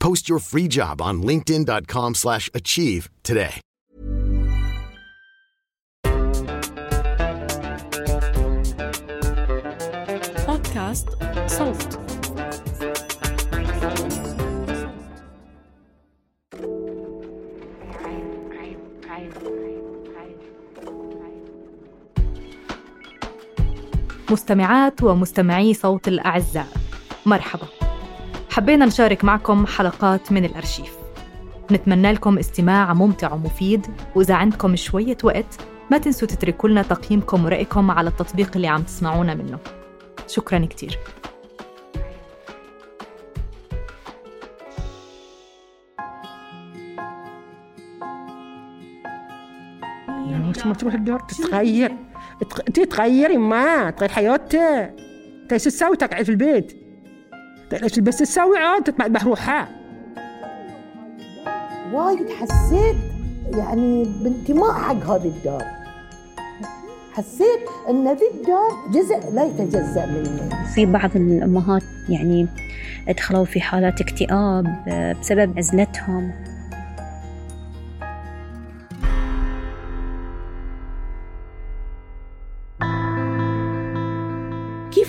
Post your free job on linkedin.com/achieve slash achieve today. بودكاست صوت مستمعات ومستمعي صوت الأعزاء مرحبا حبينا نشارك معكم حلقات من الأرشيف. نتمنى لكم استماع ممتع ومفيد وإذا عندكم شوية وقت ما تنسوا تتركوا لنا تقييمكم ورأيكم على التطبيق اللي عم تسمعونا منه. شكرا كتير. مش ما تروح الدار؟ تتغير. تغ- تتغيري ما تغير حياتك تسوي تقعد في البيت؟ طيب إيش بس تسوي عاد؟ تطلع بروحها وايد حسيت يعني بانتماء حق هذه الدار. حسيت إن ذي الدار جزء لا يتجزأ مني في بعض الأمهات يعني دخلوا في حالات اكتئاب آه، بسبب عزلتهم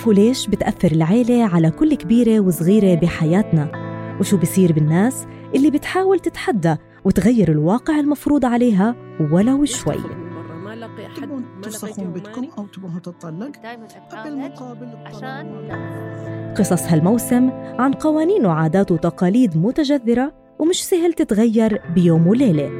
كيف وليش بتأثر العيلة على كل كبيرة وصغيرة بحياتنا؟ وشو بصير بالناس اللي بتحاول تتحدى وتغير الواقع المفروض عليها ولو شوي تبون تفسخون بيتكم. أو تبون تطلق دائما بالمقابل عشان قصص هالموسم عن قوانين وعادات وتقاليد متجذرة ومش سهل تتغير بيوم وليلة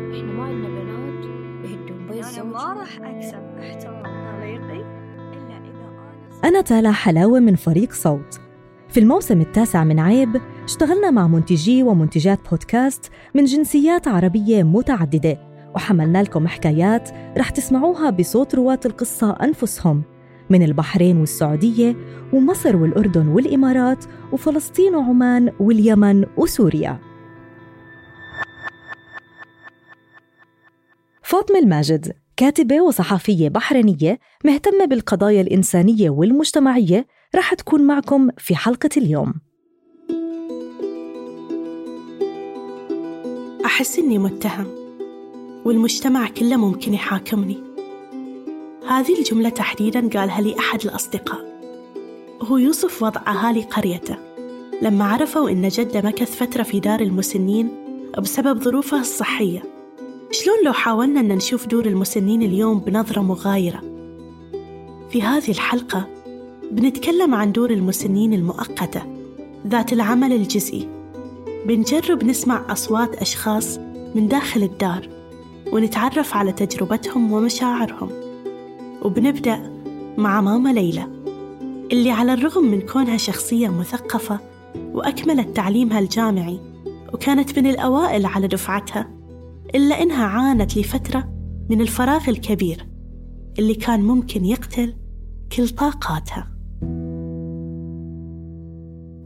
أنا تالا حلاوة من فريق صوت. في الموسم التاسع من عيب اشتغلنا مع منتجي ومنتجات بودكاست من جنسيات عربية متعددة وحملنا لكم حكايات رح تسمعوها بصوت رواة القصة أنفسهم من البحرين والسعودية ومصر والأردن والإمارات وفلسطين وعمان واليمن وسوريا. فاطمة الماجد كاتبة وصحفية بحرينية مهتمة بالقضايا الإنسانية والمجتمعية رح تكون معكم في حلقة اليوم. أحس إني متهم والمجتمع كله ممكن يحاكمني. هذه الجملة تحديداً قالها لي أحد الأصدقاء. هو يوصف وضع أهالي قريته. لما عرفوا إن جده مكث فترة في دار المسنين بسبب ظروفه الصحية شلون لو حاولنا أن نشوف دور المسنين اليوم بنظرة مغايرة؟ في هذه الحلقة بنتكلم عن دور المسنين المؤقتة ذات العمل الجزئي. بنجرب نسمع أصوات أشخاص من داخل الدار ونتعرف على تجربتهم ومشاعرهم. وبنبدأ مع ماما ليلى اللي على الرغم من كونها شخصية مثقفة وأكملت تعليمها الجامعي وكانت من الأوائل على دفعتها إلا إنها عانت لفترة من الفراغ الكبير اللي كان ممكن يقتل كل طاقاتها.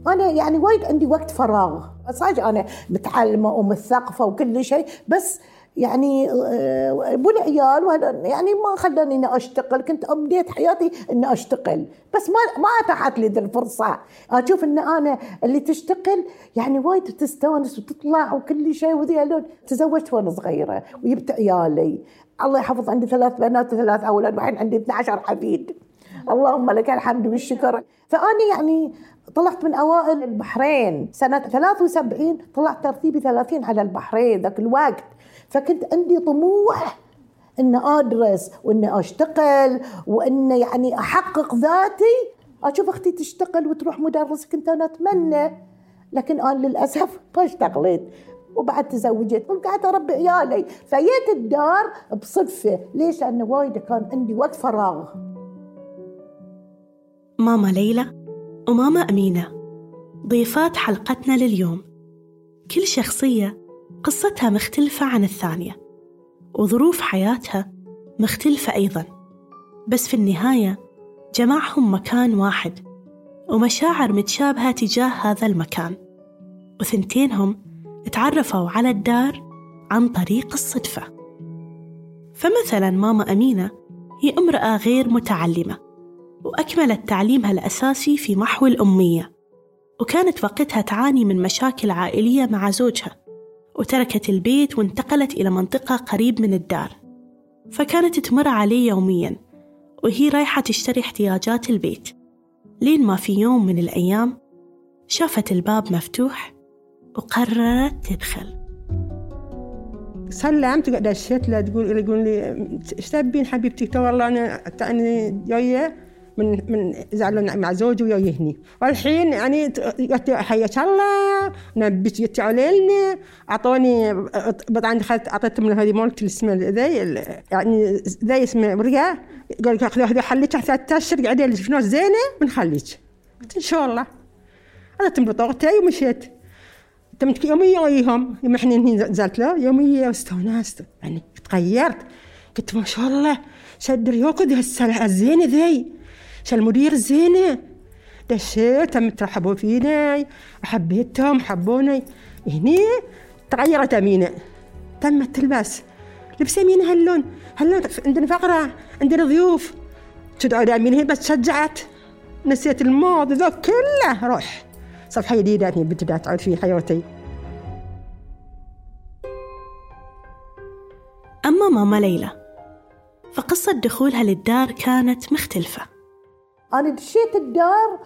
أنا يعني وايد عندي وقت فراغ. صحيح أنا متعلمة ومثقفة وكل شيء بس يعني آه، أبو العيال يعني ما خلاني إني أشتغل كنت أبديت حياتي إني أشتغل. بس ما ما أتاحت لي ذي الفرصة. أشوف إن أنا اللي تشتغل يعني وايد تستانس وتطلع وكل شيء وذي. تزوجت وأنا صغيرة وجبت عيالي. الله يحفظ عندي ثلاث بنات وثلاث أولاد والحين عندي 12 حفيد اللهم لك الحمد والشكر. فأنا يعني طلعت من أوائل البحرين. سنة 73 طلعت ترتيبي 30 على البحرين ذاك الوقت. فكنت عندي طموح إن أدرس وإن أشتغل وإن يعني أحقق ذاتي. أشوف أختي تشتغل وتروح مدرس كنت أنا أتمنى. لكن أنا للأسف ما اشتغلت. وبعد تزوجت. وقعدت أربي عيالي. فجيت الدار بصدفة. ليش؟ لأنه وايد كان عندي وقت فراغ. ماما ليلى وماما أمينة ضيفات حلقتنا لليوم. كل شخصية قصتها مختلفة عن الثانية وظروف حياتها مختلفة أيضا. بس في النهاية جمعهم مكان واحد ومشاعر متشابهة تجاه هذا المكان. وثنتينهم تعرفوا على الدار عن طريق الصدفة. فمثلا ماما أمينة هي امرأة غير متعلمة وأكملت تعليمها الأساسي في محو الأمية وكانت وقتها تعاني من مشاكل عائلية مع زوجها. وتركت البيت وانتقلت إلى منطقة قريب من الدار. فكانت تمر عليه يوميا وهي رايحة تشتري احتياجات البيت. لين ما في يوم من الأيام شافت الباب مفتوح وقررت تدخل. سلمت دشيت له تقول لي إيش تبين حبيبتي؟ والله أنا تاني جاية. من من زعلوا مع زوجي ويا هني. والحين يعني حياك الله نبيت جيت علينا أعطوني بعدين اخذت أعطيتهم هذه مالت اسمها ذي يعني ذي اسمه برقه قال لك خذي حليك ثلاث اشهر قاعدين شنو زينة بنخليك قلت إن شاء الله. اخذت بطاقتي ومشيت. تمت يوميا وياهم. يوم إحنا نزلت له يوميا واستونست يعني تغيرت. قلت ما شاء الله شد ريوقد هالسلعة الزينة ذي. المدير زينة. دشيت تم ترحبوا فيني. وحبيتهم حبوني. هني تغيرت أمينة. تمت تلبس. لبس أمينة هاللون. هاللون عندنا فقرة عندنا ضيوف. تدعوا أمينة بس شجعت. نسيت الماضي ذا كله. روح. صفحة جديدة بدأت تعود في حياتي أما ماما ليلى فقصة دخولها للدار كانت مختلفة. أنا دشيت الدار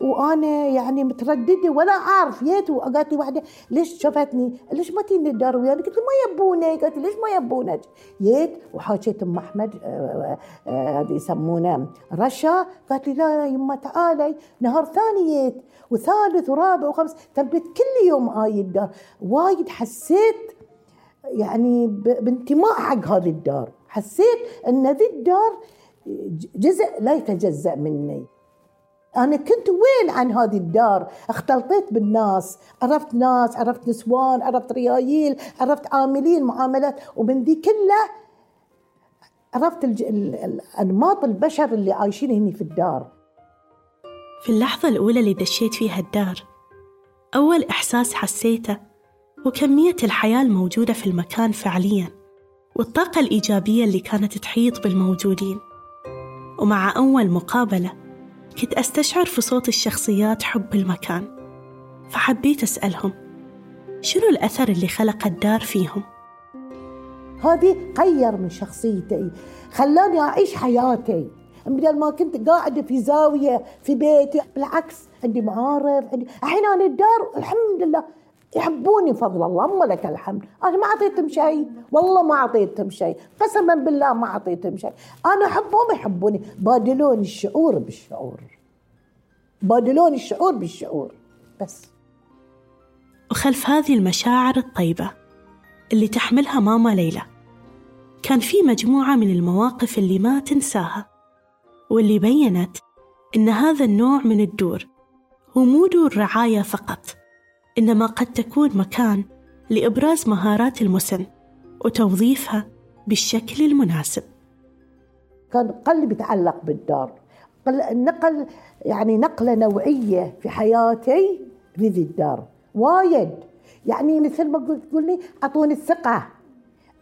وأنا يعني مترددة ولا أعرف جيت وقالت لي واحدة ليش شافتني؟ ليش ما تيين الدار ويانا؟ قلت ما يبوني قالت لي ليش ما يبونك؟ جيت وحاكيت أم أحمد آه، آه، آه، هذه يسمونه رشا قالت لي لا يما تعالي. نهار ثاني جيت وثالث ورابع وخمس تبت كل يوم آي الدار. وايد حسيت يعني بانتماء حق هذه الدار. حسيت إن ذي الدار جزء لا يتجزأ مني. أنا كنت وين عن هذه الدار؟ اختلطيت بالناس عرفت ناس عرفت نسوان عرفت ريايل عرفت عاملين معاملات ومن ذي كلها عرفت أنماط البشر اللي عايشين هنا في الدار. في اللحظة الأولى اللي دشيت فيها الدار أول إحساس حسيته هو كمية الحياة الموجودة في المكان فعليا والطاقة الإيجابية اللي كانت تحيط بالموجودين. ومع أول مقابلة كنت أستشعر في صوت الشخصيات حب المكان فحبيت أسألهم شنو الأثر اللي خلق الدار فيهم؟ هذه غير من شخصيتي خلاني أعيش حياتي بدل ما كنت قاعدة في زاوية في بيتي بالعكس عندي معارف عندي الحين أنا الدار الحمد لله يحبوني فضل الله أما لك الحمد. أنا ما أعطيتهم شيء. والله ما أعطيتهم شيء. قسما بالله ما أعطيتهم شيء. أنا أحبهم يحبوني. بادلوني الشعور بالشعور. بادلوني الشعور بالشعور. بس. وخلف هذه المشاعر الطيبة اللي تحملها ماما ليلى كان في مجموعة من المواقف اللي ما تنساها واللي بينت إن هذا النوع من الدور هو مو دور رعاية فقط. إنما قد تكون مكان لإبراز مهارات المسن وتوظيفها بالشكل المناسب. كان قلبي يتعلق بالدار. نقل يعني نقلة نوعية في حياتي في ذي الدار. وايد. يعني مثل ما قلت تقول لي أعطوني الثقة.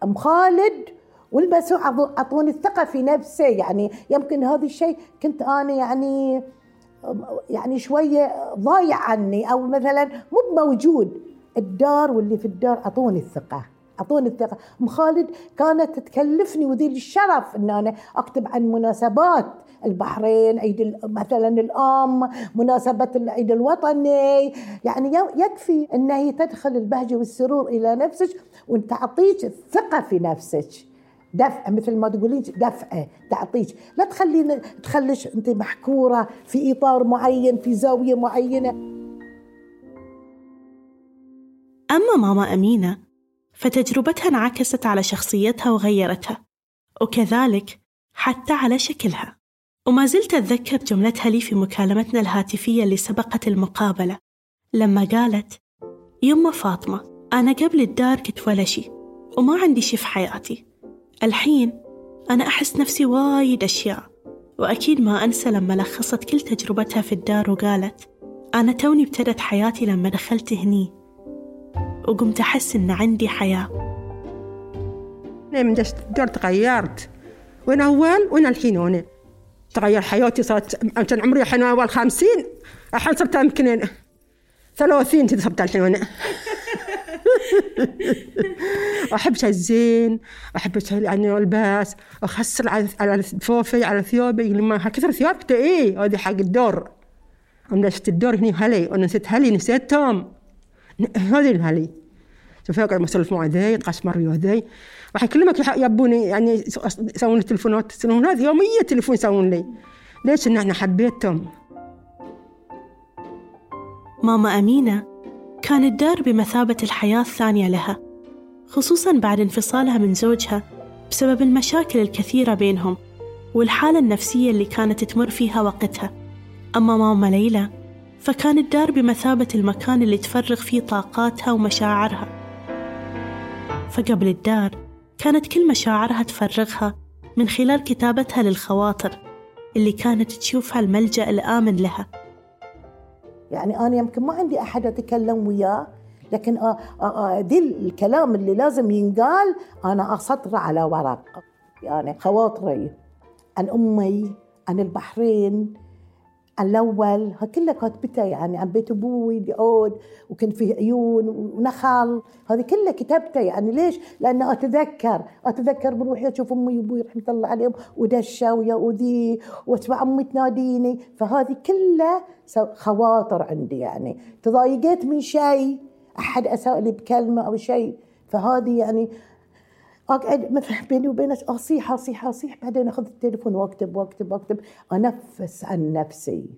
أم خالد والبسوا أعطوني الثقة في نفسي. يعني يمكن هذا الشيء كنت أنا يعني يعني شوية ضايع عني أو مثلا مو موجود الدار واللي في الدار أعطوني الثقة أعطوني الثقة. أم خالد كانت تكلفني وذي الشرف إن أنا أكتب عن مناسبات البحرين عيد مثلا الأم مناسبة العيد الوطني. يعني يكفي ان هي تدخل البهجة والسرور إلى نفسك وتعطيك الثقة في نفسك. دفع مثل ما تقولين دفعه تعطيك لا تخلين تخليش أنت محكورة في إطار معين في زاوية معينة. أما ماما أمينة فتجربتها انعكست على شخصيتها وغيرتها وكذلك حتى على شكلها. وما زلت أتذكر جملتها لي في مكالمتنا الهاتفية اللي سبقت المقابلة لما قالت يما فاطمة أنا قبل الدار كنت ولا شي وما عندي شي في حياتي. الحين أنا أحس نفسي وايد أشياء وأكيد ما أنسى لما لخصت كل تجربتها في الدار وقالت أنا توني ابتدت حياتي لما دخلت هني وقمت أحس إن عندي حياة. من الدار تغيرت؟ وأنا أول؟ وأنا الحين هنا تغير حياتي صارت كان عمري الحين أول خمسين الحين صرت يمكن ثلاثين صرت الحين احب شيء زين احب شيء يعني الباس أخسر على على فوفي على ثيابي لما كثر ثيابك إيه؟ هذه حق الدور. أنا نسيت الدور هني هلي وأنا نسيت هلي نسيت توم هذه الهلي. شوف اقعد مسولف مع ذي تقشمر ويا ذي. راح يكلمك يبوني يعني يسوون تلفونات تلفونات يوميا تليفون يسوون لي. ليش إن إحنا حبيتهم؟ ماما أمينة كان الدار بمثابة الحياة الثانية لها خصوصا بعد انفصالها من زوجها بسبب المشاكل الكثيرة بينهم والحالة النفسية اللي كانت تمر فيها وقتها. أما ماما ليلى فكان الدار بمثابة المكان اللي تفرغ فيه طاقاتها ومشاعرها. فقبل الدار كانت كل مشاعرها تفرغها من خلال كتابتها للخواطر اللي كانت تشوفها الملجأ الآمن لها. يعني أنا يمكن ما عندي أحد أتكلم وياه لكن آه، آه، آه، دي الكلام اللي لازم ينقال أنا أسطرة على ورق. يعني خواطري عن أمي عن البحرين الأول كلها كاتبتها يعني عن بيت أبوي دعود وكان فيه عيون ونخل. هذه كلها كتبتها يعني ليش؟ لأن أتذكر أتذكر بروحي أشوف أمي وأبوي رحمة الله عليهم ودشة ويا وذي وأسمع أمي تناديني. فهذه كلها خواطر عندي يعني. تضايقت من شيء؟ أحد أساء لي بكلمة أو شيء؟ فهذه يعني اقعد مثلا بيني وبينك اصيح اصيح أصيح بعدين أخذ التليفون واكتب واكتب وأكتب. أنفس عن نفسي.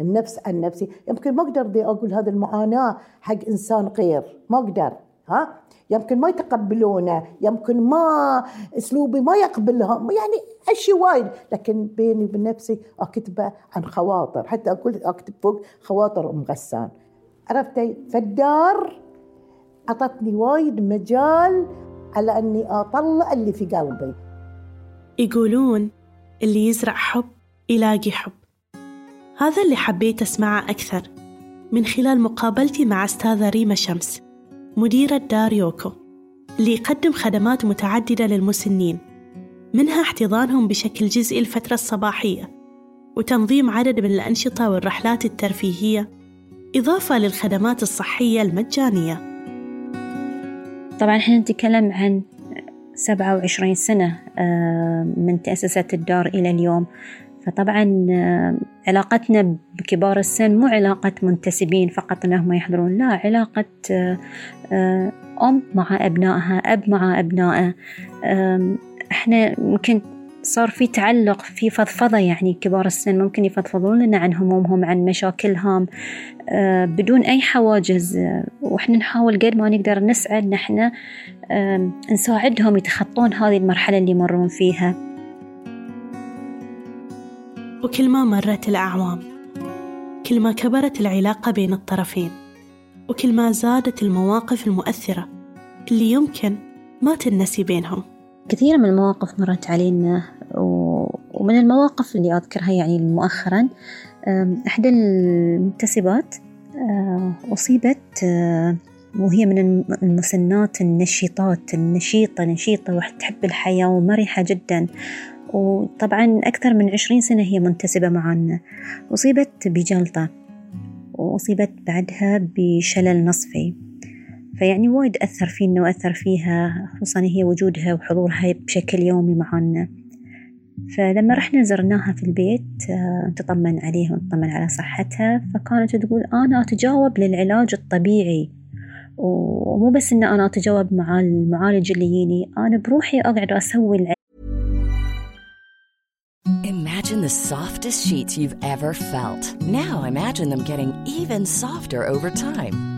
النفس عن نفسي. يمكن ما أقدر دي أقول هذه المعاناة حق إنسان غير. ما أقدر ها؟ يمكن ما يتقبلونه. يمكن ما أسلوبي ما يقبلهم. يعني أشي وايد. لكن بيني وبين نفسي أكتبه عن خواطر. حتى أقول أكتب فوق خواطر أم غسان. عرفتي؟ فالدار أعطتني وايد مجال على أني أطلع اللي في قلبي. يقولون اللي يزرع حب يلاقي حب. هذا اللي حبيت أسمعه أكثر من خلال مقابلتي مع أستاذة ريما شمس مديرة دار يوكو اللي يقدم خدمات متعددة للمسنين منها احتضانهم بشكل جزئي الفترة الصباحية وتنظيم عدد من الأنشطة والرحلات الترفيهية إضافة للخدمات الصحية المجانية. طبعا إحنا نتكلم عن سبعة وعشرين سنة آه، من تأسست الدار إلى اليوم. فطبعا آه، علاقتنا بكبار السن مو علاقة منتسبين فقط أنهم يحضرون لا علاقة آه، أم مع أبنائها أب مع أبنائه. إحنا يمكن صار في تعلق في فضفضة يعني كبار السن ممكن يفضفضون لنا عن همومهم عن مشاكلهم آه، بدون أي حواجز. وإحنا نحاول قد ما نقدر نسعى إن إحنا نساعدهم يتخطون هذه المرحلة اللي يمرون فيها. وكل ما مرت الأعوام كل ما كبرت العلاقة بين الطرفين وكل ما زادت المواقف المؤثرة اللي يمكن ما تنسي بينهم. كثير من المواقف مرت علينا ومن المواقف اللي أذكرها يعني مؤخرا إحدى المنتسبات آه، أصيبت آه، وهي من المسنات النشيطات النشيطة نشيطة وتحب الحياة ومرحة جدا. وطبعا أكثر من عشرين سنة هي منتسبة معنا أصيبت بجلطة وأصيبت بعدها بشلل نصفي. فيعني وايد أثر فينا وأثر فيها خصوصا هي وجودها وحضورها بشكل يومي معانا فلما رحنا زرناها في البيت آه، نتطمن عليها ونطمن على صحتها فكانت تقول أنا أتجاوب للعلاج الطبيعي ومو بس إن أنا أتجاوب مع المعالج اللي يجيني أنا بروحي أقعد أسوي Imagine the softest sheets you've ever felt. Now imagine them getting even softer over time.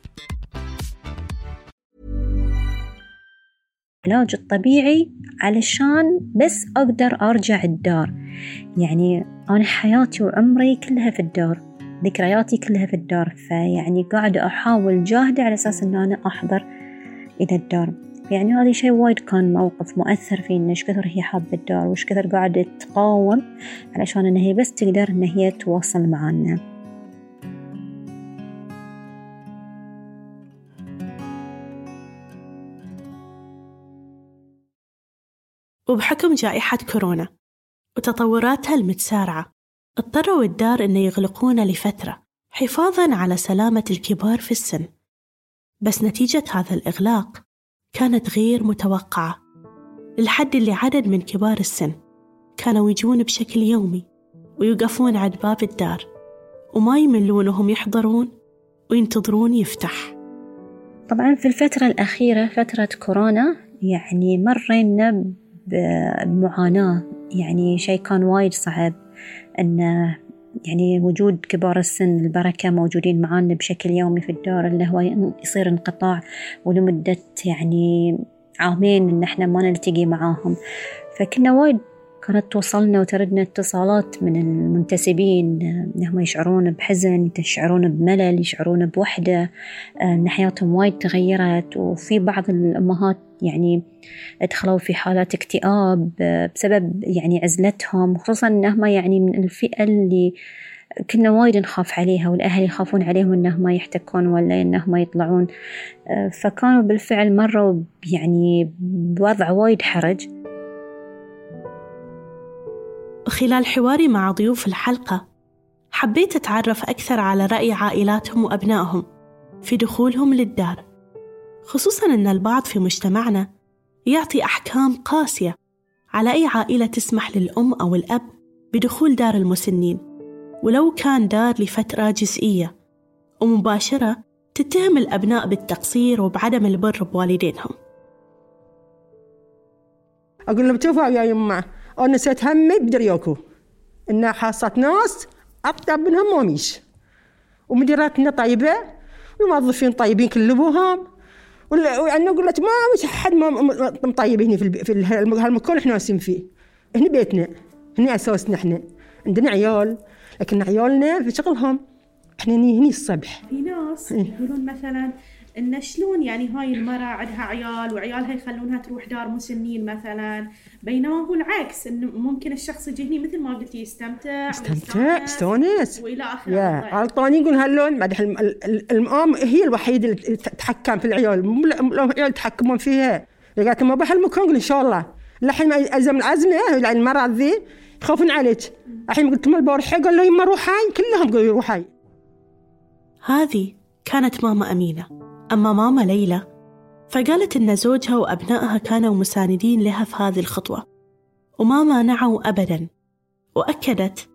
العلاج الطبيعي علشان بس أقدر أرجع الدار. يعني أنا حياتي وعمري كلها في الدار ذكرياتي كلها في الدار. فيعني قاعدة أحاول جاهدة على أساس أن أنا أحضر إلى الدار. يعني هذا شيء وايد كان موقف مؤثر فينا إيش كثر هي حابة الدار وإيش كثر قاعدة تقاوم علشان إن هي بس تقدر إن هي تواصل معانا وبحكم جائحة كورونا وتطوراتها المتسارعة اضطروا الدار أن يغلقون لفترة حفاظا على سلامة الكبار في السن. بس نتيجة هذا الإغلاق كانت غير متوقعة للحد اللي عدد من كبار السن كانوا يجون بشكل يومي ويوقفون عند باب الدار وما يملون وهم يحضرون وينتظرون يفتح. طبعا في الفترة الأخيرة فترة كورونا يعني مرينا بمعاناة يعني شيء كان وايد صعب أن يعني وجود كبار السن البركة موجودين معانا بشكل يومي في الدار اللي هو يصير انقطاع ولمدة يعني عامين إن إحنا ما نلتقي معاهم. فكنا وايد كانت توصلنا وتردنا اتصالات من المنتسبين انهم يشعرون بحزن يشعرون بملل يشعرون بوحدة إن حياتهم وايد تغيرت. وفي بعض الأمهات يعني دخلوا في حالات اكتئاب بسبب يعني عزلتهم خصوصا انهم يعني من الفئة اللي كنا وايد نخاف عليها والأهل يخافون عليهم إنهم يحتكون ولا إنهم يطلعون. فكانوا بالفعل مروا يعني بوضع وايد حرج. وخلال حواري مع ضيوف الحلقة حبيت أتعرف أكثر على رأي عائلاتهم وأبنائهم في دخولهم للدار خصوصا أن البعض في مجتمعنا يعطي أحكام قاسية على أي عائلة تسمح للأم أو الأب بدخول دار المسنين ولو كان دار لفترة جزئية ومباشرة تتهم الأبناء بالتقصير وبعدم البر بوالدينهم. أقول لهم شوفوا يا يمة أنا نسيت همي بدريوكو إن حاصة ناس أطيب منهم وميش. ومديراتنا طيبة والموظفين طيبين ويعني أقول لك ما مش حد ما مطيب هنا في في هالمكان إحنا ناسين فيه. هنا بيتنا هنا أساسنا إحنا. عندنا عيال لكن عيالنا في شغلهم. إحنا هني الصبح. في ناس يقولون مثلا إن شلون يعني هاي المرأة عندها عيال وعيالها يخلونها تروح دار مسنين مثلا؟ بينما هو العكس انه ممكن الشخص يجي هنا مثل ما قلتي يستمتع يستمتع يستونس. وإلى اخره يا غلطان يقول هاللون بعد الام هي الوحيده اللي تتحكم في العيال مو العيال يتحكمون فيها. لقيت ما بهالمكان إن شاء الله. لحين أزم العزمه يعني المرض ذي يخافون عليك. الحين قلت ما البارحة قال له يما روحي كلهم قالوا روحي هذه كانت ماما أمينة. أما ماما ليلى فقالت إن زوجها وأبنائها كانوا مساندين لها في هذه الخطوة وما مانعوا أبدا وأكدت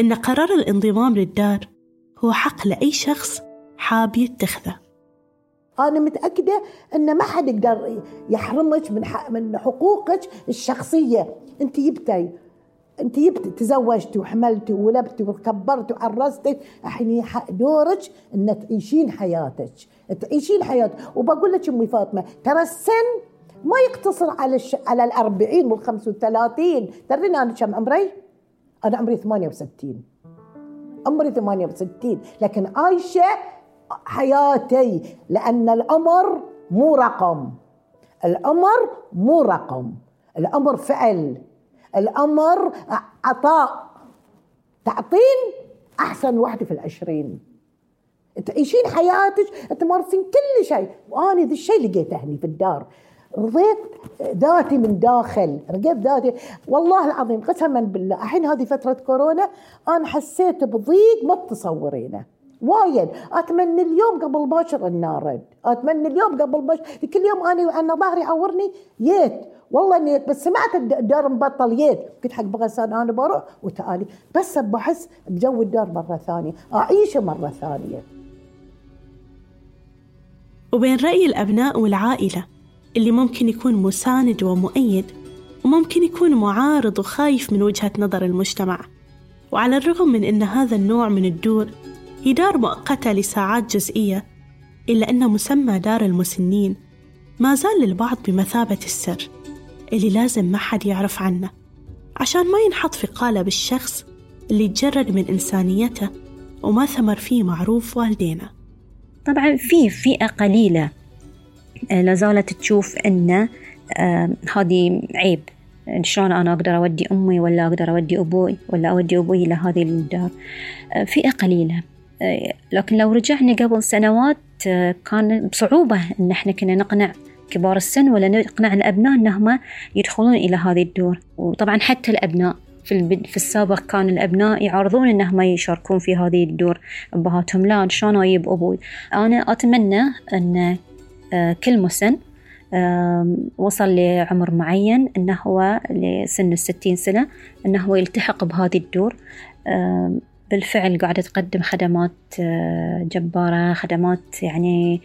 إن قرار الانضمام للدار هو حق لأي شخص حاب يتخذه. أنا متأكدة إن ما حد يقدر يحرمك من من حقوقك الشخصية. أنت جبتي انت جبتي تزوجتي وحملتي وولدتي وكبرتي وعرستي الحين دورك ان تعيشين حياتك. تعيشين حياتك وبقول لك أمي فاطمة ترى السن ما يقتصر على الش... على الأربعين والخمس وثلاثين تدرين أنا كم عمري؟ أنا عمري 68 عمري 68 لكن عايشة حياتي لأن العمر مو رقم. العمر مو رقم. العمر فعل. الأمر عطاء. تعطين أحسن واحدة في العشرين. تعيشين حياتك تمارسين كل شيء. وأنا ذا الشيء لقيته هني في الدار. رضيت ذاتي من داخل. رقيت ذاتي. والله العظيم قسما بالله الحين هذه فترة كورونا أنا حسيت بضيق ما تصورينه. وايد. أتمنى اليوم قبل باكر النارد أتمنى اليوم قبل باكر كل يوم أنا أنا ظهري يعورني ييت. والله إني بس سمعت الدار مبطل يد. قلت حق بغسان أنا بروح وتعالي بس بحس بجو الدار مرة ثانية. أعيشه مرة ثانية. وبين رأي الأبناء والعائلة اللي ممكن يكون مساند ومؤيد وممكن يكون معارض وخايف من وجهة نظر المجتمع. وعلى الرغم من أن هذا النوع من الدور هي دار مؤقتة لساعات جزئية إلا أن مسمى دار المسنين ما زال للبعض بمثابة السر. اللي لازم ما حد يعرف عنه عشان ما ينحط في قالب الشخص اللي تجرد من إنسانيته وما ثمر فيه معروف والدينا طبعا في فئة قليلة آه، لازالت تشوف أن آه، هذه عيب. شلون أنا أقدر أودي أمي ولا أقدر أودي أبوي ولا أودي أبوي إلى هذه الدار. آه، فئة قليلة. لكن لو رجعنا قبل سنوات كان بصعوبة إن إحنا كنا نقنع كبار السن ولا نقنع الأبناء أنهم يدخلون إلى هذه الدور. وطبعا حتى الأبناء في, في السابق كان الأبناء يعرضون أنهم يشاركون في هذه الدور. أبهاتهم لا شلون أجيب أبوي؟ أنا أتمنى أن آه، كل مسن وصل لعمر معين أنه هو لسن الستين سنة أنه هو يلتحق بهذه الدور. بالفعل قاعدة تقدم خدمات آه، جبارة خدمات يعني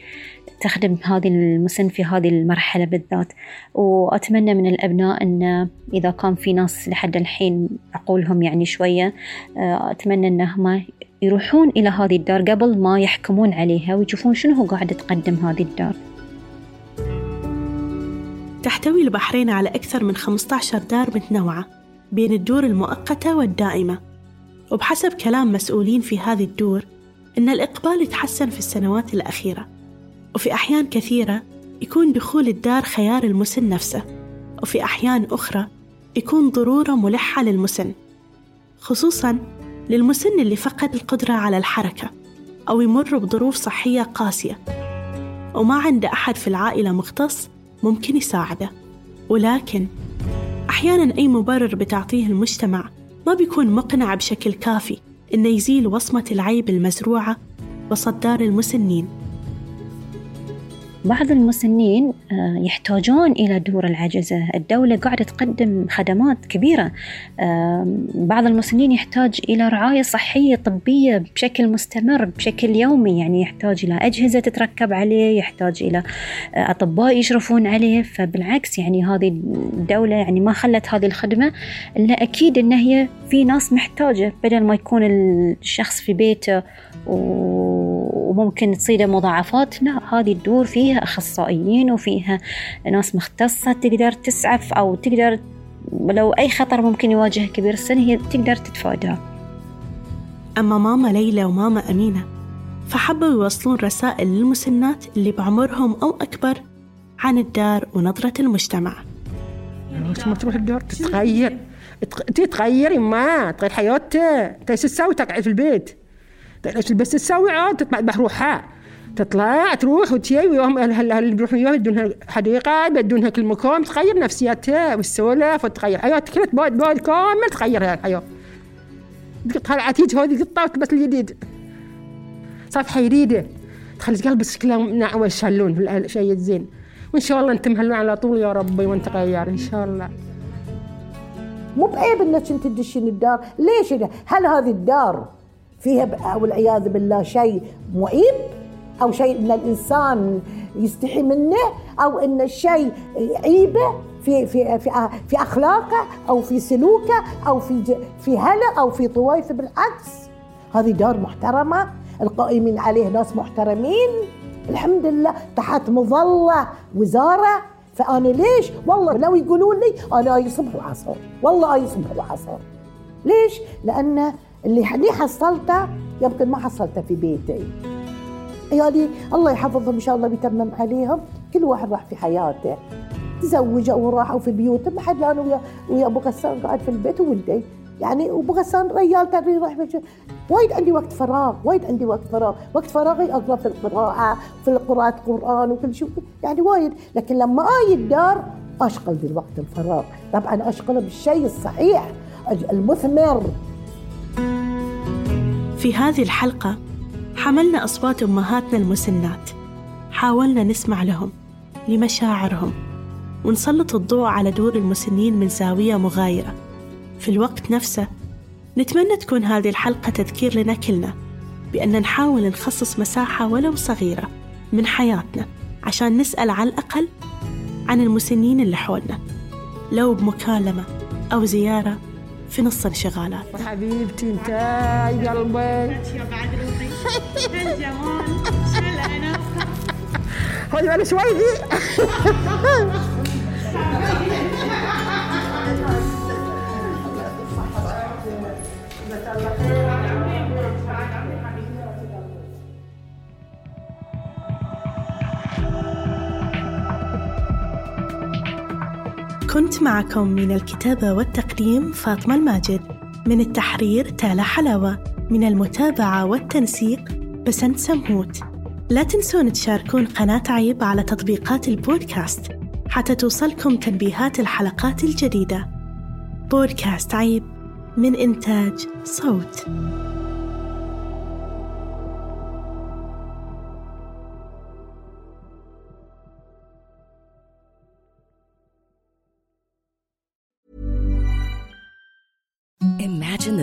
تخدم هذه المسن في هذه المرحلة بالذات. وأتمنى من الأبناء أن إذا كان في ناس لحد الحين عقولهم يعني شوية آه، أتمنى أنهم يروحون إلى هذه الدار قبل ما يحكمون عليها ويشوفون شنو هو قاعد تقدم هذه الدار. تحتوي البحرين على أكثر من 15 دار متنوعة بين الدور المؤقتة والدائمة. وبحسب كلام مسؤولين في هذه الدور إن الإقبال تحسن في السنوات الأخيرة وفي أحيان كثيرة يكون دخول الدار خيار المسن نفسه وفي أحيان أخرى يكون ضرورة ملحة للمسن خصوصاً للمسن اللي فقد القدرة على الحركة أو يمر بظروف صحية قاسية وما عنده أحد في العائلة مختص ممكن يساعده. ولكن أحيانا أي مبرر بتعطيه المجتمع ما بيكون مقنع بشكل كافي إنه يزيل وصمة العيب المزروعة وسط دار المسنين. بعض المسنين آه، يحتاجون إلى دور العجزة. الدولة قاعدة تقدم خدمات كبيرة. بعض المسنين يحتاج إلى رعاية صحية طبية بشكل مستمر بشكل يومي. يعني يحتاج إلى أجهزة تتركب عليه يحتاج إلى آه، أطباء يشرفون عليه. فبالعكس يعني هذه الدولة يعني ما خلت هذه الخدمة إلا أكيد أن هي في ناس محتاجة بدل ما يكون الشخص في بيته وممكن تصيده مضاعفات. لا هذه الدور فيها أخصائيين وفيها ناس مختصة تقدر تسعف أو تقدر لو أي خطر ممكن يواجه كبير السن هي تقدر تتفاداه أما ماما ليلى وماما أمينة فحبوا يوصلون رسائل للمسنات اللي بعمرهم أو أكبر عن الدار ونظرة المجتمع. ما تروح الدار تتغير. تتغيري ما تغير حياتك تسوي تقعد في البيت. بس تسوي؟ عاد تطلع بروحها. تطلع تروح وتجي ويوم اللي بيروحوا يوم يدونها حديقة يدونها كل مكان تغير نفسيتها والسولف وتغير حياتها. كلها بعد بعد كامل تغير الحياة. تقطع العتيج هذه قطة وتلبس الجديد. صفحة جديدة. تخلي قلبك كله نعوة يشهلون الشيء الزين وإن شاء الله أنت مهلون على طول يا ربي وأنت غير إن شاء الله. مو بعيب إنك انت تدشين الدار، ليش هل هذه الدار فيها والعياذ بالله شيء معيب أو شيء ان الإنسان يستحي منه أو إن الشيء عيبه في في في في أخلاقه أو في سلوكه أو في في هلا أو في طويفه بالعكس. هذه دار محترمة القائمين عليه ناس محترمين. الحمد لله تحت مظلة وزارة. فأنا ليش؟ والله لو يقولون لي أنا أي صبح وعصر والله أي صبح وعصر. ليش؟ لأن اللي اللي حصلته؟ يمكن ما حصلته في بيتي. عيالي الله يحفظهم إن شاء الله بيتمم عليهم. كل واحد راح في حياته. تزوجوا وراحوا في بيوتهم ما حد أنا ويا ويا أبو غسان قاعد في البيت وولدي يعني وابو غسان ريال ترى يروح وايد عندي وقت فراغ. وايد عندي وقت فراغ. وقت فراغي أقرأ في القراءة في قراءة القران وكل شيء. يعني وايد. لكن لما آجي الدار أشغل بالوقت الفراغ. طبعا أشغله بالشيء الصحيح المثمر. في هذه الحلقة حملنا أصوات أمهاتنا المسنات. حاولنا نسمع لهم لمشاعرهم ونسلط الضوء على دور المسنين من زاوية مغايرة. في الوقت نفسه نتمنى تكون هذه الحلقة تذكير لنا كلنا بأن نحاول نخصص مساحة ولو صغيرة من حياتنا عشان نسأل على الأقل عن المسنين اللي حولنا. لو بمكالمة أو زيارة في نص انشغالات. حبيبتي انت يا قلبي بعد خذي بالك شوي. دي كنت معكم من الكتابة والتقديم فاطمة الماجد. من التحرير تالا حلاوة. من المتابعة والتنسيق بسنت سمهوت. لا تنسون تشاركون قناة عيب على تطبيقات البودكاست حتى توصلكم تنبيهات الحلقات الجديدة. بودكاست عيب من إنتاج صوت.